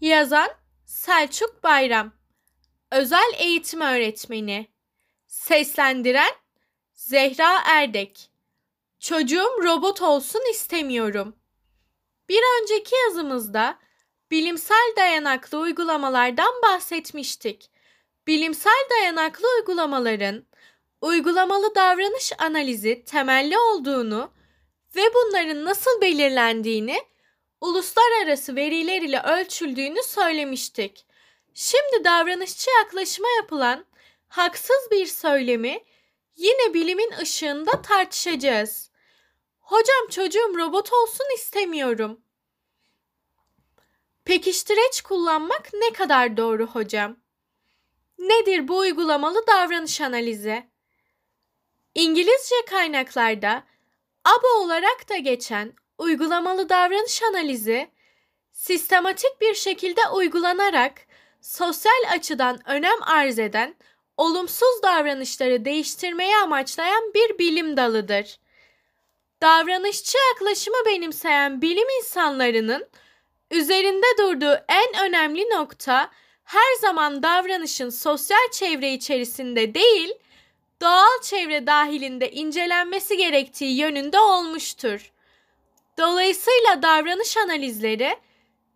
Yazan Selçuk Bayram Özel eğitim öğretmeni Seslendiren Zehra Erdek Çocuğum robot olsun istemiyorum. Bir önceki yazımızda bilimsel dayanaklı uygulamalardan bahsetmiştik. Bilimsel dayanaklı uygulamaların uygulamalı davranış analizi temelli olduğunu ve bunların nasıl belirlendiğini uluslararası veriler ile ölçüldüğünü söylemiştik. Şimdi davranışçı yaklaşıma yapılan haksız bir söylemi yine bilimin ışığında tartışacağız. Hocam çocuğum robot olsun istemiyorum. Pekiştireç kullanmak ne kadar doğru hocam? Nedir bu uygulamalı davranış analizi? İngilizce kaynaklarda ABA olarak da geçen uygulamalı davranış analizi sistematik bir şekilde uygulanarak sosyal açıdan önem arz eden olumsuz davranışları değiştirmeyi amaçlayan bir bilim dalıdır. Davranışçı yaklaşımı benimseyen bilim insanlarının üzerinde durduğu en önemli nokta her zaman davranışın sosyal çevre içerisinde değil, doğal çevre dahilinde incelenmesi gerektiği yönünde olmuştur. Dolayısıyla davranış analizleri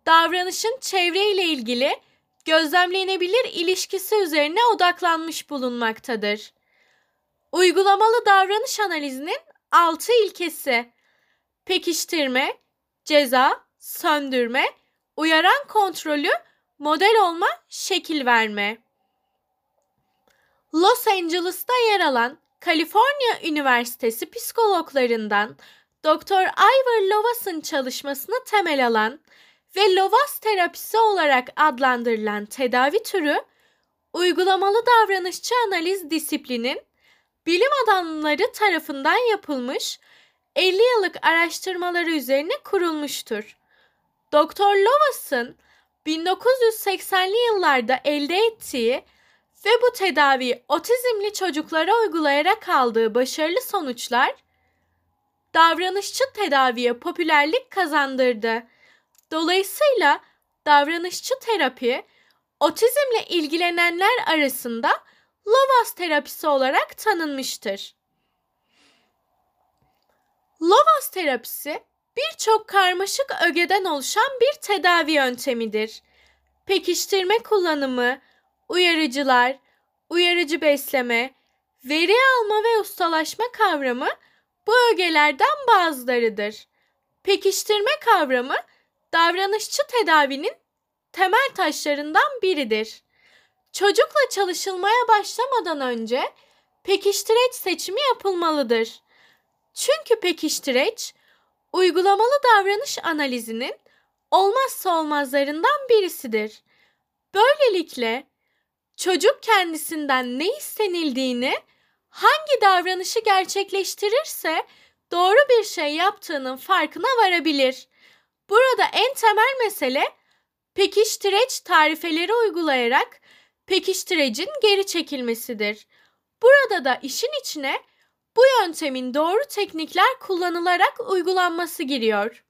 davranışın çevreyle ilgili gözlemlenebilir ilişkisi üzerine odaklanmış bulunmaktadır. Uygulamalı davranış analizinin altı ilkesi pekiştirme, ceza, söndürme, uyaran kontrolü, model olma, şekil verme. Los Angeles'ta yer alan Kaliforniya Üniversitesi psikologlarından Dr. Ivor Lovas'ın çalışmasını temel alan ve Lovas terapisi olarak adlandırılan tedavi türü uygulamalı davranışçı analiz disiplinin bilim adamları tarafından yapılmış 50 yıllık araştırmaları üzerine kurulmuştur. Dr. Lovas'ın 1980'li yıllarda elde ettiği ve bu tedaviyi otizmli çocuklara uygulayarak aldığı başarılı sonuçlar davranışçı tedaviye popülerlik kazandırdı. Dolayısıyla davranışçı terapi otizmle ilgilenenler arasında Lovas terapisi olarak tanınmıştır. Lovas terapisi birçok karmaşık ögeden oluşan bir tedavi yöntemidir. Pekiştirme kullanımı, uyarıcılar, uyarıcı besleme, veri alma ve ustalaşma kavramı bu ögelerden bazılarıdır. Pekiştirme kavramı davranışçı tedavinin temel taşlarından biridir. Çocukla çalışılmaya başlamadan önce pekiştireç seçimi yapılmalıdır. Çünkü pekiştireç uygulamalı davranış analizinin olmazsa olmazlarından birisidir. Böylelikle çocuk kendisinden ne istenildiğini, hangi davranışı gerçekleştirirse doğru bir şey yaptığının farkına varabilir. Burada en temel mesele pekiştireç tarifeleri uygulayarak pekiştirecin geri çekilmesidir. Burada da işin içine bu yöntemin doğru teknikler kullanılarak uygulanması giriyor.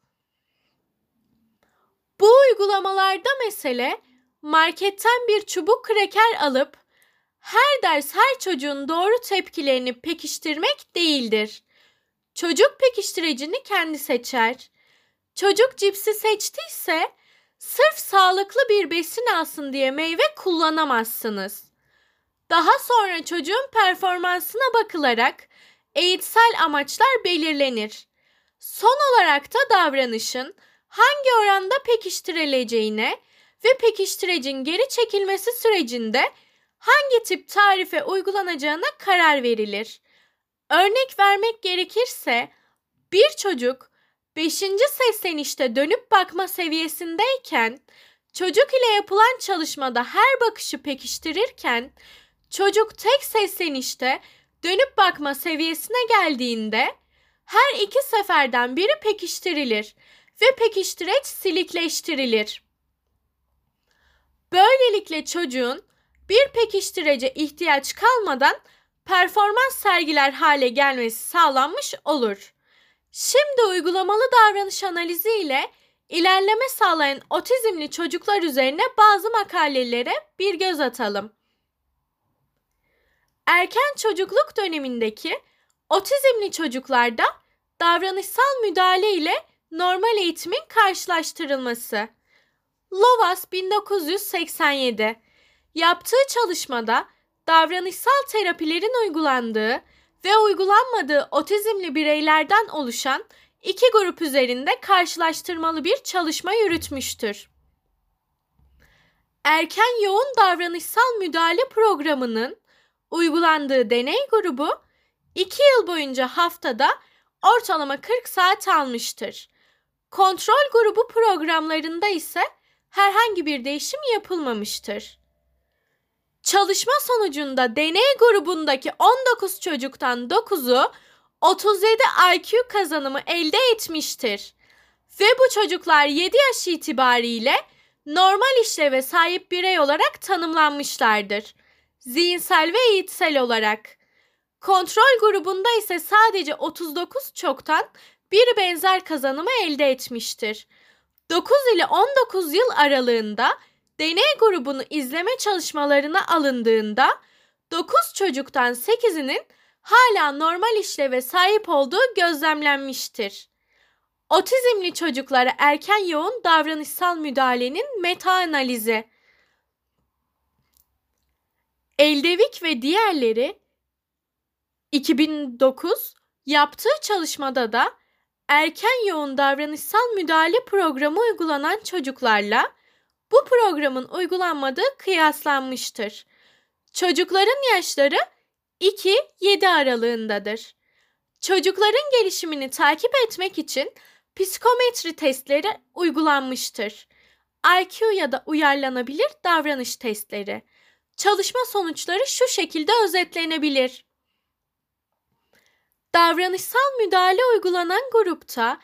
Bu uygulamalarda mesele marketten bir çubuk kreker alıp her ders her çocuğun doğru tepkilerini pekiştirmek değildir. Çocuk pekiştirecini kendi seçer. Çocuk cipsi seçtiyse sırf sağlıklı bir besin alsın diye meyve kullanamazsınız. Daha sonra çocuğun performansına bakılarak eğitsel amaçlar belirlenir. Son olarak da davranışın hangi oranda pekiştirileceğine ve pekiştirecin geri çekilmesi sürecinde hangi tip tarife uygulanacağına karar verilir. Örnek vermek gerekirse bir çocuk 5. seslenişte dönüp bakma seviyesindeyken çocuk ile yapılan çalışmada her bakışı pekiştirirken çocuk tek seslenişte dönüp bakma seviyesine geldiğinde her iki seferden biri pekiştirilir ve pekiştireç silikleştirilir. Böylelikle çocuğun bir pekiştirece ihtiyaç kalmadan performans sergiler hale gelmesi sağlanmış olur. Şimdi uygulamalı davranış analizi ile ilerleme sağlayan otizmli çocuklar üzerine bazı makalelere bir göz atalım. Erken çocukluk dönemindeki otizmli çocuklarda davranışsal müdahale ile normal eğitimin karşılaştırılması. Lovas 1987 yaptığı çalışmada davranışsal terapilerin uygulandığı ve uygulanmadığı otizmli bireylerden oluşan iki grup üzerinde karşılaştırmalı bir çalışma yürütmüştür. Erken yoğun davranışsal müdahale programının uygulandığı deney grubu 2 yıl boyunca haftada ortalama 40 saat almıştır. Kontrol grubu programlarında ise herhangi bir değişim yapılmamıştır. Çalışma sonucunda deney grubundaki 19 çocuktan 9'u 37 IQ kazanımı elde etmiştir. Ve bu çocuklar 7 yaş itibariyle normal işleve sahip birey olarak tanımlanmışlardır. Zihinsel ve eğitsel olarak. Kontrol grubunda ise sadece 39 çoktan bir benzer kazanımı elde etmiştir. 9 ile 19 yıl aralığında deney grubunu izleme çalışmalarına alındığında 9 çocuktan 8'inin hala normal işleve sahip olduğu gözlemlenmiştir. Otizmli çocuklara erken yoğun davranışsal müdahalenin meta analizi. Eldevik ve diğerleri 2009 yaptığı çalışmada da erken yoğun davranışsal müdahale programı uygulanan çocuklarla bu programın uygulanmadığı kıyaslanmıştır. Çocukların yaşları 2-7 aralığındadır. Çocukların gelişimini takip etmek için psikometri testleri uygulanmıştır. IQ ya da uyarlanabilir davranış testleri. Çalışma sonuçları şu şekilde özetlenebilir. Davranışsal müdahale uygulanan grupta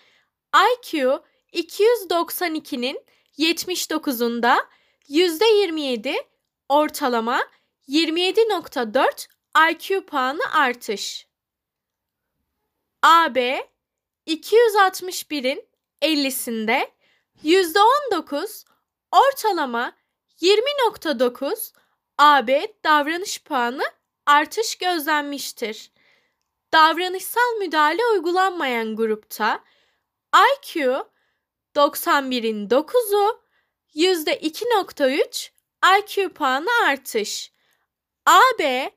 IQ 292'nin 79'unda %27 ortalama 27.4 IQ puanı artış. AB 261'in 50'sinde %19 ortalama 20.9 AB davranış puanı artış gözlenmiştir. Davranışsal müdahale uygulanmayan grupta IQ 91'in 9'u %2.3 IQ puanı artış. AB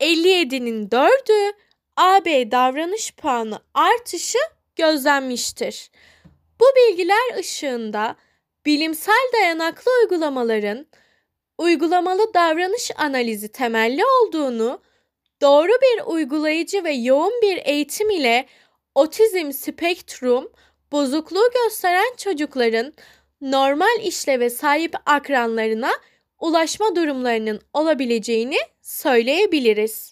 57'nin 4'ü AB davranış puanı artışı gözlenmiştir. Bu bilgiler ışığında bilimsel dayanaklı uygulamaların uygulamalı davranış analizi temelli olduğunu, doğru bir uygulayıcı ve yoğun bir eğitim ile otizm spektrum bozukluğu gösteren çocukların normal işleve sahip akranlarına ulaşma durumlarının olabileceğini söyleyebiliriz.